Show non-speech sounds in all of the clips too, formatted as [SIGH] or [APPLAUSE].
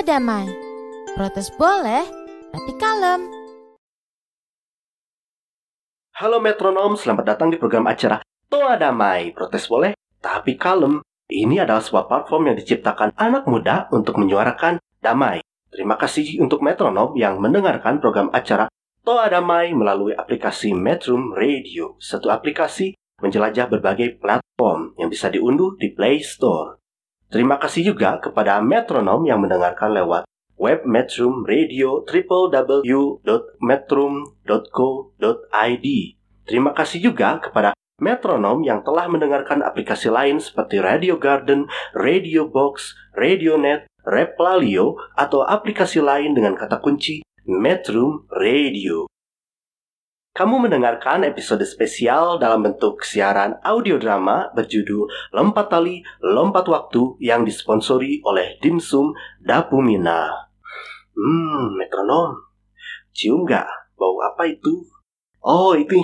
Damai. Protes boleh, tapi kalem. Halo metronom, selamat datang di program acara Toa Damai. Protes boleh, tapi kalem. Ini adalah sebuah platform yang diciptakan anak muda untuk menyuarakan damai. Terima kasih untuk metronom yang mendengarkan program acara Toa Damai melalui aplikasi Metrum Radio. Satu aplikasi menjelajah berbagai platform yang bisa diunduh di Play Store. Terima kasih juga kepada metronom yang mendengarkan lewat web Metrum Radio www.metrum.co.id. Terima kasih juga kepada metronom yang telah mendengarkan aplikasi lain seperti Radio Garden, Radio Box, RadioNet, Replalio, atau aplikasi lain dengan kata kunci Metrum Radio. Kamu mendengarkan episode spesial dalam bentuk siaran audio drama berjudul Lompat Tali, Lompat Waktu yang disponsori oleh Dimsum Dapumina. Hmm, metronom. Cium nggak? Bau apa itu? Oh, itu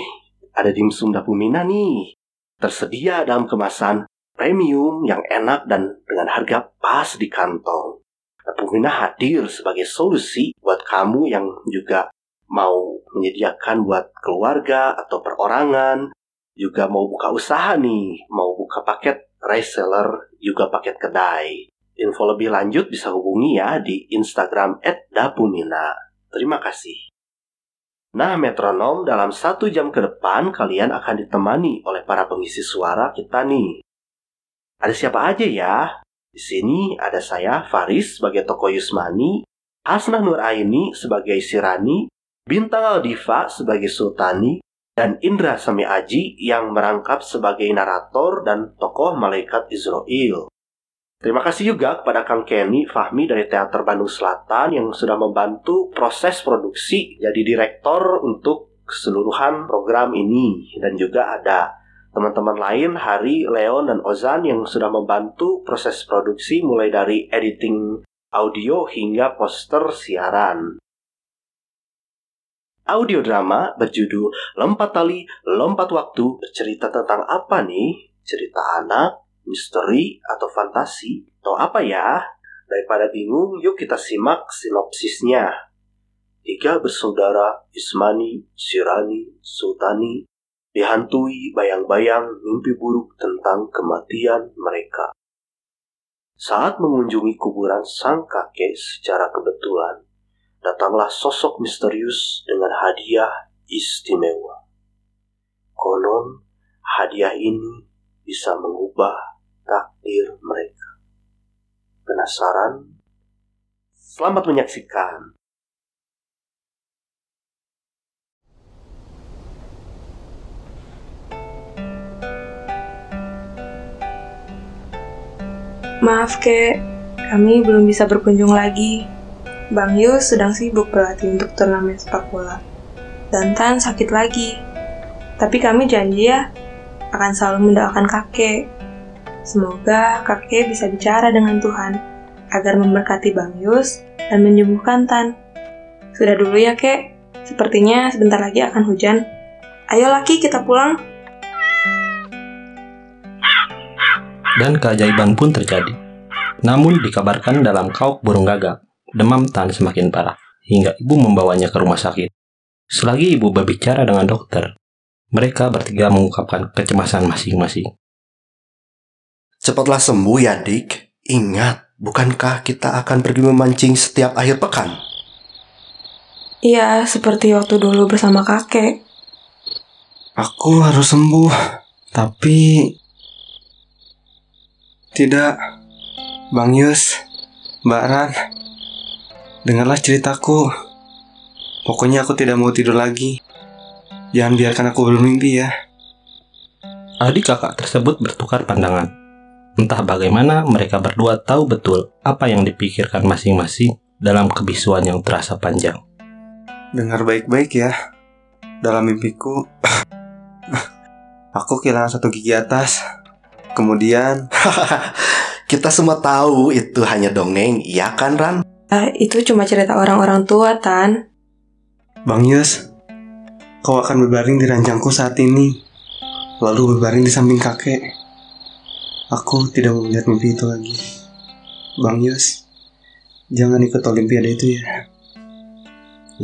ada dimsum Dapumina nih. Tersedia dalam kemasan premium yang enak dan dengan harga pas di kantong. Dapumina hadir sebagai solusi buat kamu yang juga mau menyediakan buat keluarga atau perorangan, juga mau buka usaha nih, mau buka paket reseller, juga paket kedai. Info lebih lanjut bisa hubungi ya di Instagram @dapumina. Terima kasih. Nah, metronom dalam satu jam ke depan kalian akan ditemani oleh para pengisi suara kita nih. Ada siapa aja ya? Di sini ada saya, Faris, sebagai Toko Yusmani, Hasnah Nur Aini sebagai Sirani, Bintang Aldiva sebagai Sultani, dan Indra Sami Aji yang merangkap sebagai narator dan tokoh malaikat Israel. Terima kasih juga kepada Kang Kenny Fahmi dari Teater Bandung Selatan yang sudah membantu proses produksi jadi direktor untuk keseluruhan program ini dan juga ada teman-teman lain Hari, Leon, dan Ozan yang sudah membantu proses produksi mulai dari editing audio hingga poster siaran. Audio drama berjudul Lompat Tali, Lompat Waktu bercerita tentang apa nih? Cerita anak, misteri, atau fantasi? Atau apa ya? Daripada bingung, yuk kita simak sinopsisnya. Tiga bersaudara, Ismani, Sirani, Sultani, dihantui bayang-bayang mimpi buruk tentang kematian mereka. Saat mengunjungi kuburan sang kakek secara kebetulan, datanglah sosok misterius dengan hadiah istimewa. Konon, hadiah ini bisa mengubah takdir mereka. Penasaran? Selamat menyaksikan. Maaf kek, kami belum bisa berkunjung lagi. Bang Yus sedang sibuk berlatih untuk turnamen sepak bola. Dan Tan sakit lagi. Tapi kami janji ya, akan selalu mendoakan kakek. Semoga kakek bisa bicara dengan Tuhan, agar memberkati Bang Yus dan menyembuhkan Tan. Sudah dulu ya kek, sepertinya sebentar lagi akan hujan. Ayo laki kita pulang. dan keajaiban pun terjadi. Namun dikabarkan dalam kauk burung gagak, demam Tan semakin parah, hingga ibu membawanya ke rumah sakit. Selagi ibu berbicara dengan dokter, mereka bertiga mengungkapkan kecemasan masing-masing. Cepatlah sembuh ya, Dik. Ingat, bukankah kita akan pergi memancing setiap akhir pekan? Iya, seperti waktu dulu bersama kakek. Aku harus sembuh, tapi tidak. Bang Yus, Mbak Ran, dengarlah ceritaku. Pokoknya aku tidak mau tidur lagi. Jangan biarkan aku bermimpi ya. Adik kakak tersebut bertukar pandangan. Entah bagaimana mereka berdua tahu betul apa yang dipikirkan masing-masing dalam kebisuan yang terasa panjang. Dengar baik-baik ya. Dalam mimpiku, [LAUGHS] aku kehilangan satu gigi atas. Kemudian, [LAUGHS] Kita semua tahu itu hanya dongeng, iya kan Ran? Ah, itu cuma cerita orang-orang tua, Tan. Bang Yus, kau akan berbaring di ranjangku saat ini. Lalu berbaring di samping kakek. Aku tidak mau melihat mimpi itu lagi. Bang Yus, jangan ikut olimpiade itu ya.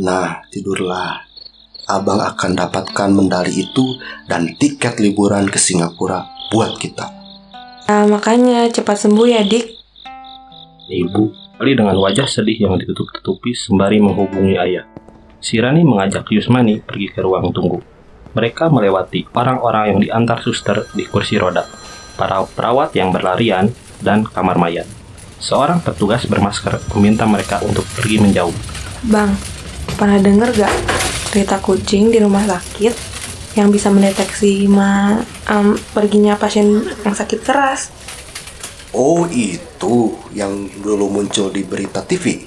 Nah, tidurlah. Abang akan dapatkan medali itu dan tiket liburan ke Singapura buat kita. Nah, makanya cepat sembuh ya, Dik. Ibu, kali dengan wajah sedih yang ditutup-tutupi sembari menghubungi ayah. Si Rani mengajak Yusmani pergi ke ruang tunggu. Mereka melewati orang-orang yang diantar suster di kursi roda, para perawat yang berlarian, dan kamar mayat. Seorang petugas bermasker meminta mereka untuk pergi menjauh. Bang, pernah denger gak cerita kucing di rumah sakit yang bisa mendeteksi ma em, perginya pasien yang sakit keras? Oh, itu yang dulu muncul di berita TV.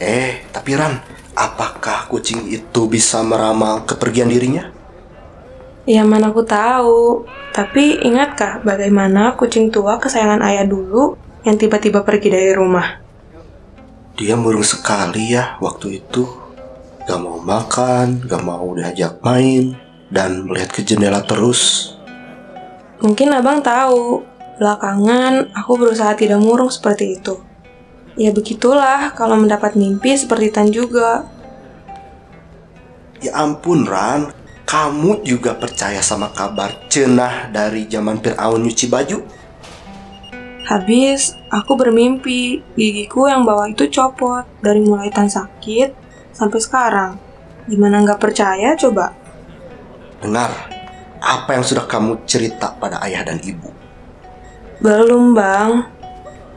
Eh, tapi Ran, apakah kucing itu bisa meramal kepergian dirinya? Ya mana aku tahu. Tapi ingatkah bagaimana kucing tua kesayangan ayah dulu yang tiba-tiba pergi dari rumah? Dia murung sekali ya waktu itu. Gak mau makan, gak mau diajak main, dan melihat ke jendela terus. Mungkin abang tahu, belakangan aku berusaha tidak murung seperti itu. Ya begitulah kalau mendapat mimpi seperti Tan juga. Ya ampun Ran, kamu juga percaya sama kabar cenah dari zaman Fir'aun nyuci baju? Habis, aku bermimpi gigiku yang bawah itu copot dari mulai Tan sakit sampai sekarang. Gimana nggak percaya coba? Dengar, apa yang sudah kamu cerita pada ayah dan ibu? Belum bang,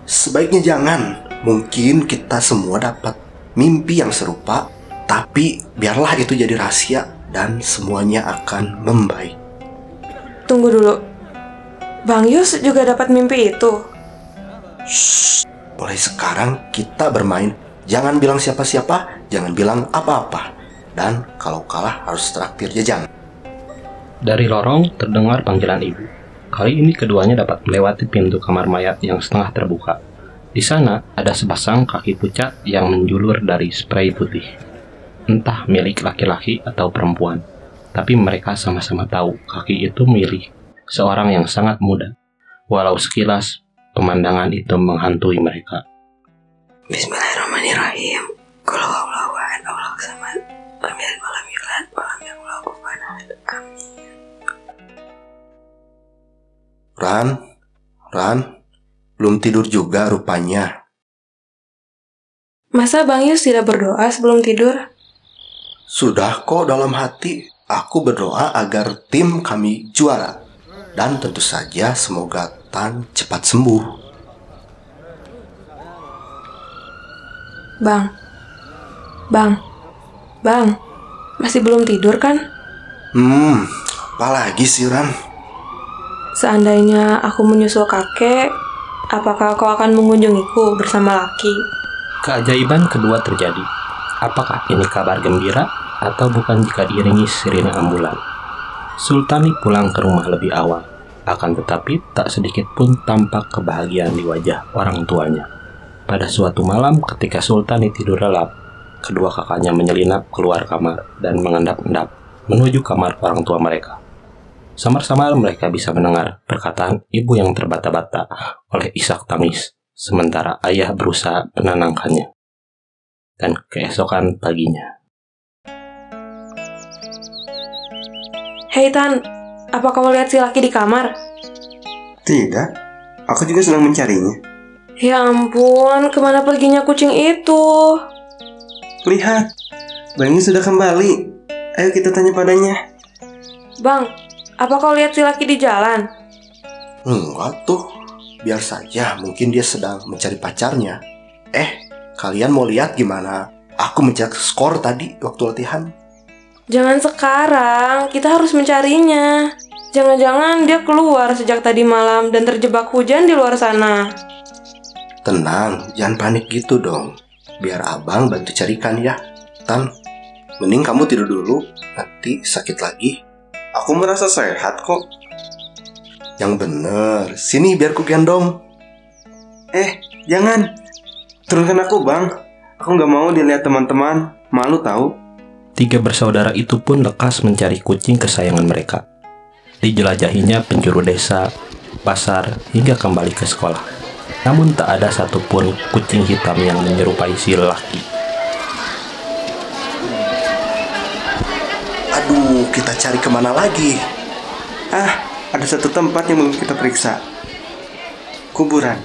Sebaiknya jangan. Mungkin kita semua dapat mimpi yang serupa, tapi biarlah itu jadi rahasia dan semuanya akan membaik. tunggu dulu. Bang Yus juga dapat mimpi itu. Mulai sekarang kita bermain. Jangan bilang siapa-siapa, jangan bilang apa-apa. Dan kalau kalah harus traktir jajan. Dari lorong terdengar panggilan ibu. Kali ini keduanya dapat melewati pintu kamar mayat yang setengah terbuka. Di sana ada sepasang kaki pucat yang menjulur dari spray putih. Entah milik laki-laki atau perempuan. Tapi mereka sama-sama tahu kaki itu milik seorang yang sangat muda. Walau sekilas pemandangan itu menghantui mereka. Bismillahirrahmanirrahim. Ran, Ran, belum tidur juga rupanya. Masa Bang Yus tidak berdoa sebelum tidur? Sudah kok dalam hati, aku berdoa agar tim kami juara. Dan tentu saja semoga Tan cepat sembuh. Bang. Bang. Bang. Masih belum tidur kan? Hmm, apalagi sih Ran? Seandainya aku menyusul kakek, apakah kau akan mengunjungiku bersama laki? Keajaiban kedua terjadi. Apakah ini kabar gembira atau bukan jika diiringi sirine ambulan? Sultani pulang ke rumah lebih awal, akan tetapi tak sedikit pun tampak kebahagiaan di wajah orang tuanya. Pada suatu malam ketika Sultani tidur lelap, kedua kakaknya menyelinap keluar kamar dan mengendap-endap menuju kamar orang tua mereka. Samar-samar mereka bisa mendengar perkataan ibu yang terbata-bata oleh Ishak tangis, sementara ayah berusaha menenangkannya. Dan keesokan paginya, Hei Tan, apa kamu lihat si laki di kamar? Tidak, aku juga sedang mencarinya. Ya ampun, ke mana perginya kucing itu? Lihat, Bangnya sudah kembali. Ayo kita tanya padanya. Bang, apa kau lihat si laki di jalan? Enggak tuh, biar saja mungkin dia sedang mencari pacarnya. Eh, kalian mau lihat gimana? Aku mencet skor tadi waktu latihan. Jangan sekarang, kita harus mencarinya. Jangan-jangan dia keluar sejak tadi malam dan terjebak hujan di luar sana. Tenang, jangan panik gitu dong. Biar abang bantu carikan ya. Tan, mending kamu tidur dulu, nanti sakit lagi. Aku merasa sehat kok. Yang bener, sini biar ku gendong. Eh, jangan. Turunkan aku, Bang. Aku nggak mau dilihat teman-teman. Malu tahu. Tiga bersaudara itu pun lekas mencari kucing kesayangan mereka. Dijelajahinya penjuru desa, pasar, hingga kembali ke sekolah. Namun tak ada satupun kucing hitam yang menyerupai si lelaki. Aduh, kita cari ke mana lagi? Ah, ada satu tempat yang belum kita periksa. Kuburan.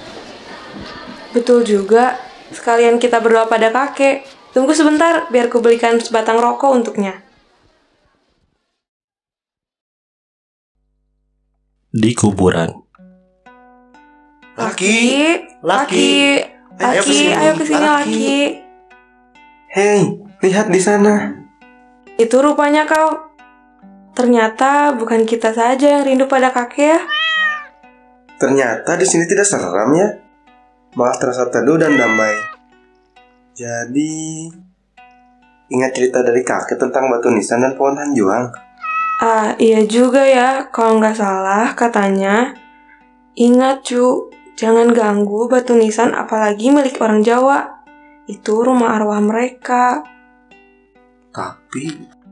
Betul juga. Sekalian kita berdoa pada kakek. Tunggu sebentar biar ku belikan sebatang rokok untuknya. Di kuburan, Laki, Laki, Laki. Ayo Laki, ke sini, ayo ke sini Laki. Laki. Hei, lihat di sana. Itu rupanya kau. Ternyata bukan kita saja yang rindu pada kakek ya. Ternyata di sini tidak seram ya. Malah terasa teduh dan damai. Jadi, ingat cerita dari kakek tentang batu nisan dan pohon hanjuang. Ah, iya juga ya. Kalau nggak salah katanya. Ingat cu, jangan ganggu batu nisan apalagi milik orang Jawa. Itu rumah arwah mereka. Tapi,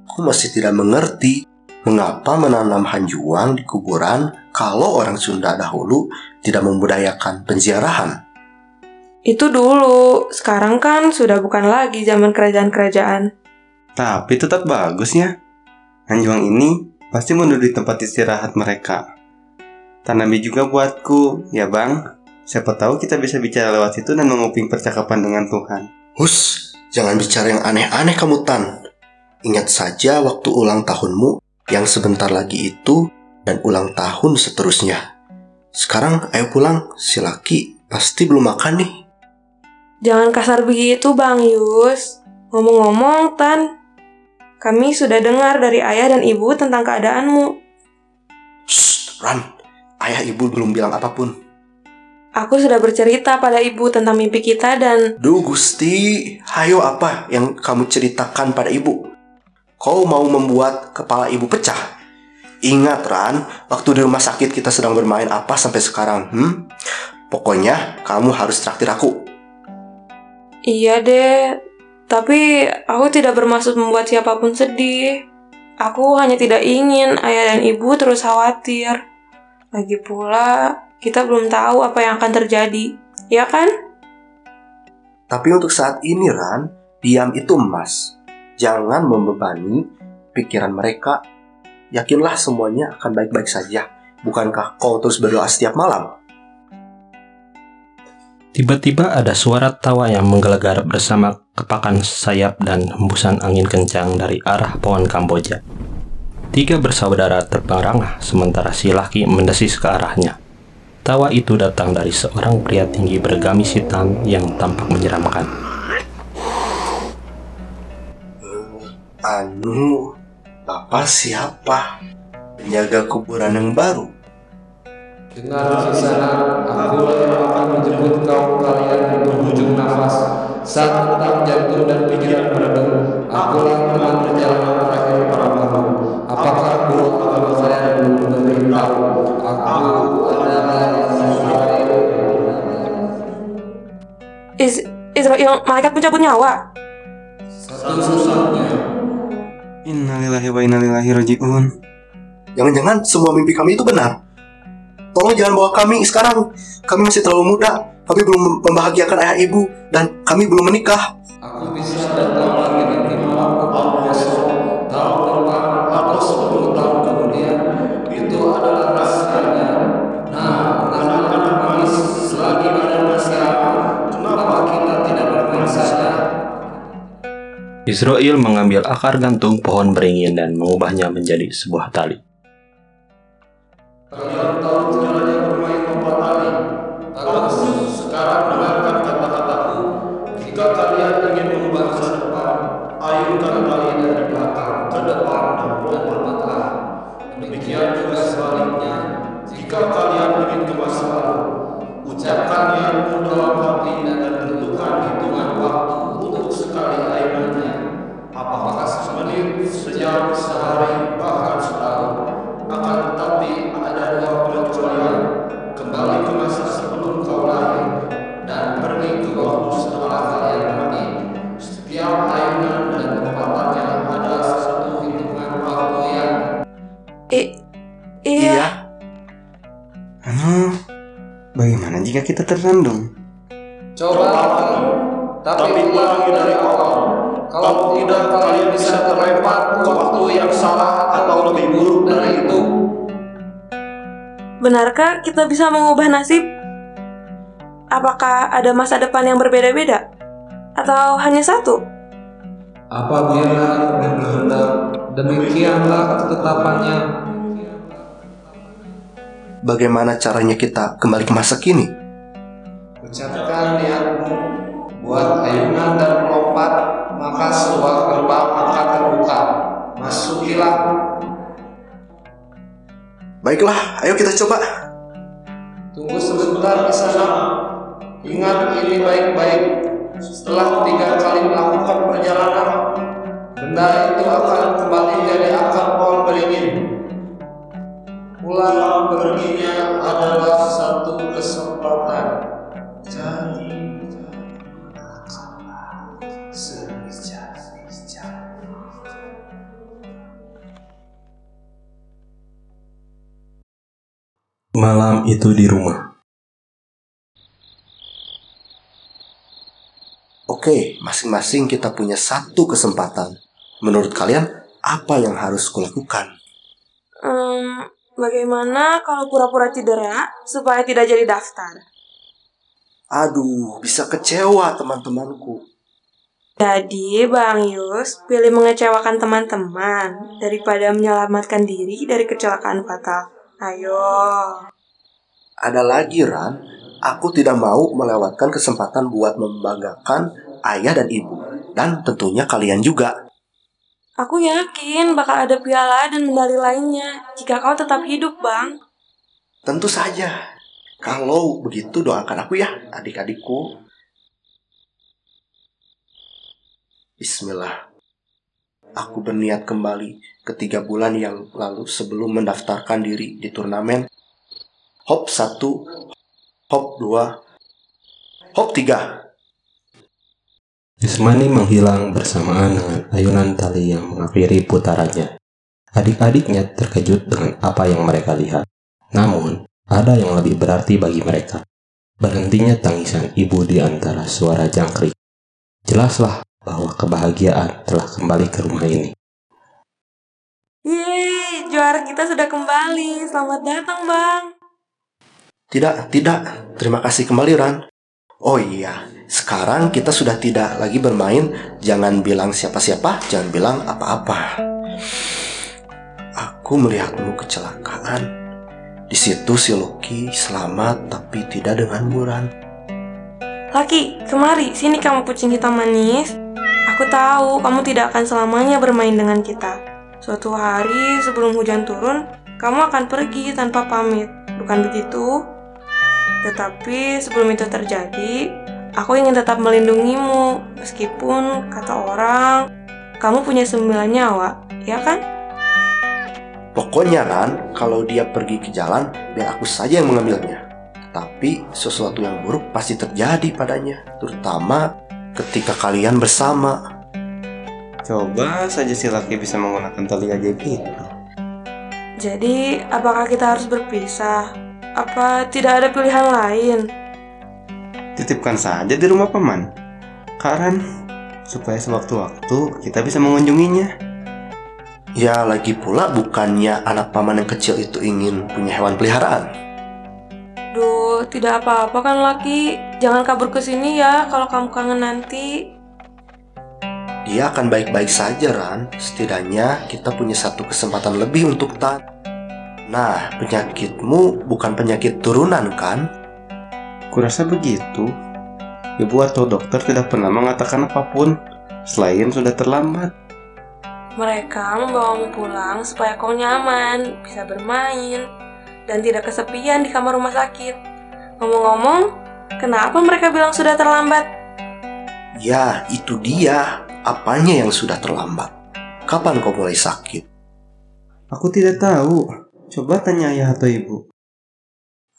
aku masih tidak mengerti mengapa menanam hanjuang di kuburan kalau orang Sunda dahulu tidak membudayakan penziarahan. Itu dulu, sekarang kan sudah bukan lagi zaman kerajaan-kerajaan. Tapi tetap bagusnya. Hanjuang ini pasti menjadi tempat istirahat mereka. Tanami juga buatku, ya bang. Siapa tahu kita bisa bicara lewat situ dan menguping percakapan dengan Tuhan. Hus, jangan bicara yang aneh-aneh kamu Tan. Ingat saja waktu ulang tahunmu yang sebentar lagi itu dan ulang tahun seterusnya. Sekarang ayo pulang, si laki pasti belum makan nih. Jangan kasar begitu Bang Yus. Ngomong-ngomong, Tan. Kami sudah dengar dari ayah dan ibu tentang keadaanmu. Shh, Ran, ayah ibu belum bilang apa pun. Aku sudah bercerita pada ibu tentang mimpi kita dan Duh Gusti, hayo apa yang kamu ceritakan pada ibu? Kau mau membuat kepala ibu pecah? Ingat Ran, waktu di rumah sakit kita sedang bermain apa sampai sekarang? Hmm? Pokoknya kamu harus traktir aku. iya deh. Tapi aku tidak bermaksud membuat siapa pun sedih. Aku hanya tidak ingin ayah dan ibu terus khawatir. Lagi pula, kita belum tahu apa yang akan terjadi. Ya kan? Tapi untuk saat ini Ran, diam itu emas. Jangan membebani pikiran mereka. Yakinlah semuanya akan baik-baik saja. Bukankah kau terus berdoa setiap malam? tiba-tiba ada suara tawa yang menggelegar bersama kepakan sayap dan hembusan angin kencang dari arah pohon Kamboja. Tiga bersaudara terperangah sementara si laki mendesis ke arahnya. Tawa itu datang dari seorang pria tinggi bergamis hitam yang tampak menyeramkan. Anu, Bapak siapa? Penjaga kuburan yang baru. Dengar di sana, aku yang akan menjemput kau kalian berhujung nafas saat tentang jantung dan pikiran meredup. Akulah teman perjalanan terakhir para makhluk. Apakah guru agama kalian belum memberitahu? Aku adalah yang sesuai. Is Israel, malaikat pencabut nyawa. Wa innalillahi raji'un. Jangan-jangan semua mimpi kami itu benar. Tolong jangan bawa kami sekarang. Kami masih terlalu muda. Kami belum membahagiakan ayah ibu dan kami belum menikah. Aku bisa datang Israel mengambil akar gantung pohon beringin dan mengubahnya menjadi sebuah tali. Kita tertandung? Coba tapi ulangi dari awal. Kalau tidak kalian bisa terlempar ke waktu yang salah atau lebih buruk dari itu. Benarkah kita bisa mengubah nasib? Apakah ada masa depan yang berbeda-beda? Atau hanya satu? Apabila berkehendak, demikianlah ketetapannya. Bagaimana caranya kita kembali ke masa kini? Ucapkan niatmu, buat ayunan dan melompat, maka sebuah gerbang akan terbuka. Masukilah. Baiklah, ayo kita coba. Tunggu sebentar di sana. Ingat ini baik-baik. Setelah tiga kali melakukan perjalanan, benda itu akan kembali jadi akar itu di rumah. Oke, masing-masing kita punya satu kesempatan. Menurut kalian, apa yang harus kulakukan? Hmm, bagaimana kalau pura-pura cedera supaya tidak jadi daftar? Aduh, bisa kecewa teman-temanku. Jadi, Bang Yus pilih mengecewakan teman-teman daripada menyelamatkan diri dari kecelakaan fatal. Ayo. Ada lagi, Ran. Aku tidak mau melewatkan kesempatan buat membanggakan ayah dan ibu. Dan tentunya kalian juga. Aku yakin bakal ada piala dan medali lainnya jika kau tetap hidup, Bang. Tentu saja. Kalau begitu doakan aku ya, adik-adikku. Bismillah. Aku berniat kembali ke tiga bulan yang lalu sebelum mendaftarkan diri di turnamen Hop 1, Hop 2, Hop 3. Yusmani menghilang bersamaan dengan ayunan tali yang mengakhiri putarannya. Adik-adiknya terkejut dengan apa yang mereka lihat. Namun, ada yang lebih berarti bagi mereka. Berhentinya tangisan ibu di antara suara jangkrik. Jelaslah bahwa kebahagiaan telah kembali ke rumah ini. Yeay, juara kita sudah kembali. Selamat datang, Bang. Tidak, tidak. Terima kasih kembali, Ran. Oh iya, sekarang kita sudah tidak lagi bermain. Jangan bilang siapa-siapa, jangan bilang apa-apa. Aku melihatmu kecelakaan. Di situ si Loki selamat tapi tidak dengan Buran. Laki, kemari. Sini kamu kucing hitam manis. Aku tahu kamu tidak akan selamanya bermain dengan kita. Suatu hari sebelum hujan turun, kamu akan pergi tanpa pamit. Bukan begitu? Tetapi sebelum itu terjadi, aku ingin tetap melindungimu. Meskipun kata orang, kamu punya sembilan nyawa, ya kan? Pokoknya Ran, kalau dia pergi ke jalan, biar aku saja yang mengambilnya. Tapi sesuatu yang buruk pasti terjadi padanya, terutama ketika kalian bersama. Coba saja si laki bisa menggunakan tali ajaib itu. Jadi, apakah kita harus berpisah? Apa tidak ada pilihan lain? Titipkan saja di rumah paman. Karen, supaya sewaktu-waktu kita bisa mengunjunginya. Ya lagi pula bukannya anak paman yang kecil itu ingin punya hewan peliharaan. Duh, tidak apa-apa kan Laki. Jangan kabur ke sini ya kalau kamu kangen nanti. Dia akan baik-baik saja Ran. Setidaknya kita punya satu kesempatan lebih untuk tan. Nah, penyakitmu bukan penyakit turunan kan? Kurasa begitu. Ibu atau dokter tidak pernah mengatakan apa pun selain sudah terlambat. Mereka membawamu pulang supaya kau nyaman, bisa bermain, dan tidak kesepian di kamar rumah sakit. Ngomong-ngomong, Kenapa mereka bilang sudah terlambat? Ya, itu dia. Apanya yang sudah terlambat? Kapan kau mulai sakit? Aku tidak tahu. Coba tanya ayah atau ibu.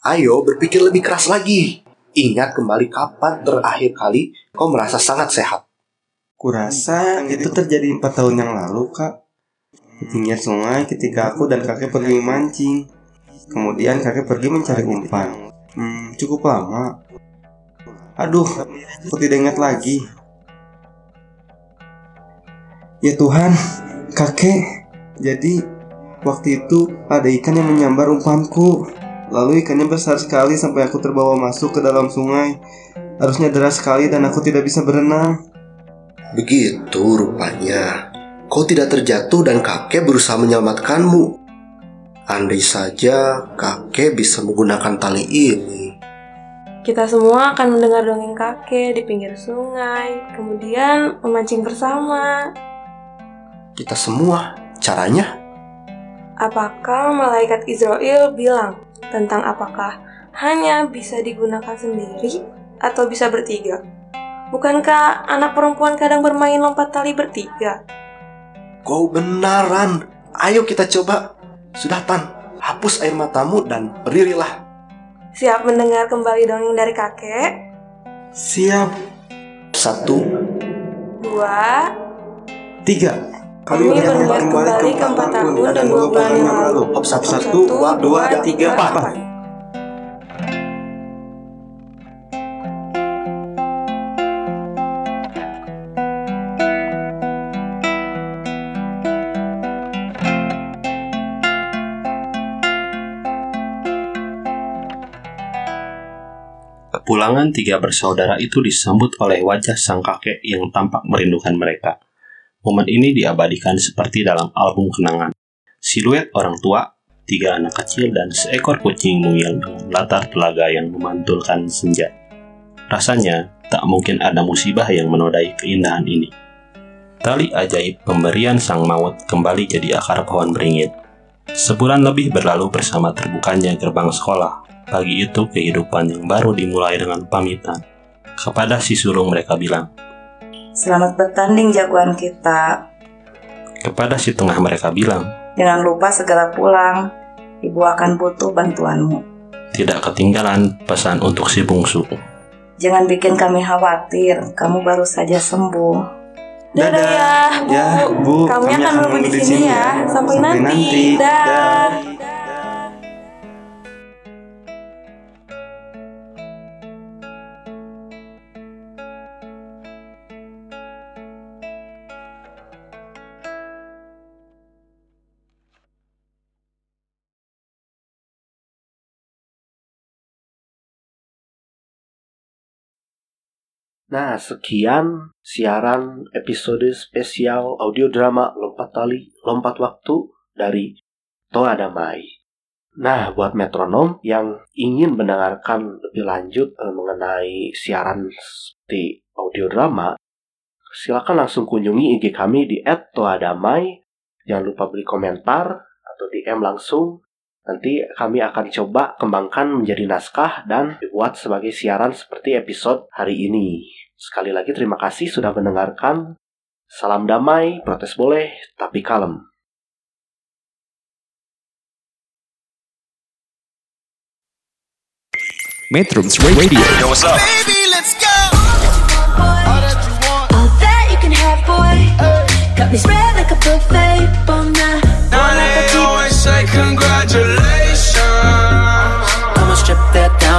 Ayo berpikir lebih keras lagi. Ingat kembali kapan terakhir kali kau merasa sangat sehat. Kurasa itu terjadi empat tahun yang lalu, Kak. Di pinggir sungai ketika aku dan kakek pergi memancing. Kemudian kakek pergi mencari umpan. Hmm, cukup lama. Aduh, aku tidak ingat lagi. Ya Tuhan, kakek. Jadi, waktu itu ada ikan yang menyambar umpanku. Lalu ikannya besar sekali sampai aku terbawa masuk ke dalam sungai. Harusnya deras sekali dan aku tidak bisa berenang. Begitu rupanya. Kau tidak terjatuh dan kakek berusaha menyelamatkanmu. Andai saja kakek bisa menggunakan tali ini. Kita semua akan mendengar dongeng kakek di pinggir sungai, kemudian memancing bersama. Kita semua, caranya? Apakah malaikat Israel bilang tentang apakah hanya bisa digunakan sendiri atau bisa bertiga? Bukankah anak perempuan kadang bermain lompat tali bertiga? Kau benaran. Ayo kita coba. Sudah Tan, hapus air matamu dan berdirilah. Siap mendengar kembali dongeng dari kakek? Siap. Satu, Dua, Tiga. Kami berniat kembali ke empat tahun dan dua bulan yang lalu. hop satu, Satu, dua, dua, tiga, empat. Kepulangan tiga bersaudara itu disambut oleh wajah sang kakek yang tampak merindukan mereka. Momen ini diabadikan seperti dalam album kenangan. Siluet orang tua, tiga anak kecil, dan seekor kucing mungil dengan latar telaga yang memantulkan senja. Rasanya, tak mungkin ada musibah yang menodai keindahan ini. Tali ajaib pemberian sang maut kembali jadi akar pohon beringin. Sebulan lebih berlalu bersama terbukanya gerbang sekolah. Pagi itu kehidupan yang baru dimulai dengan pamitan. Kepada si sulung mereka bilang, Selamat bertanding jagoan kita. kepada si tengah mereka bilang, Jangan lupa segera pulang. Ibu akan butuh bantuanmu. tidak ketinggalan pesan untuk si bungsu. Jangan bikin kami khawatir. Kamu baru saja sembuh. Dadah ya, Bu. Ya, Bu. Kami akan menunggu di sini ya. Sampai, nanti. Dah. Nah, sekian siaran episode spesial audio drama Lompat Tali, Lompat Waktu dari Toa Damai. Nah, buat metronom yang ingin mendengarkan lebih lanjut eh, mengenai siaran di audio drama, silakan langsung kunjungi IG kami di @toadamai. Jangan lupa beri komentar atau DM langsung. Nanti kami akan coba kembangkan menjadi naskah dan dibuat sebagai siaran seperti episode hari ini. Sekali lagi terima kasih sudah mendengarkan. Salam damai, protes boleh, tapi kalem. Metrums Radio. Yo, what's up? Baby, let's go. All that you want. All that you can have, boy. Got me spread like a buffet. Bon Now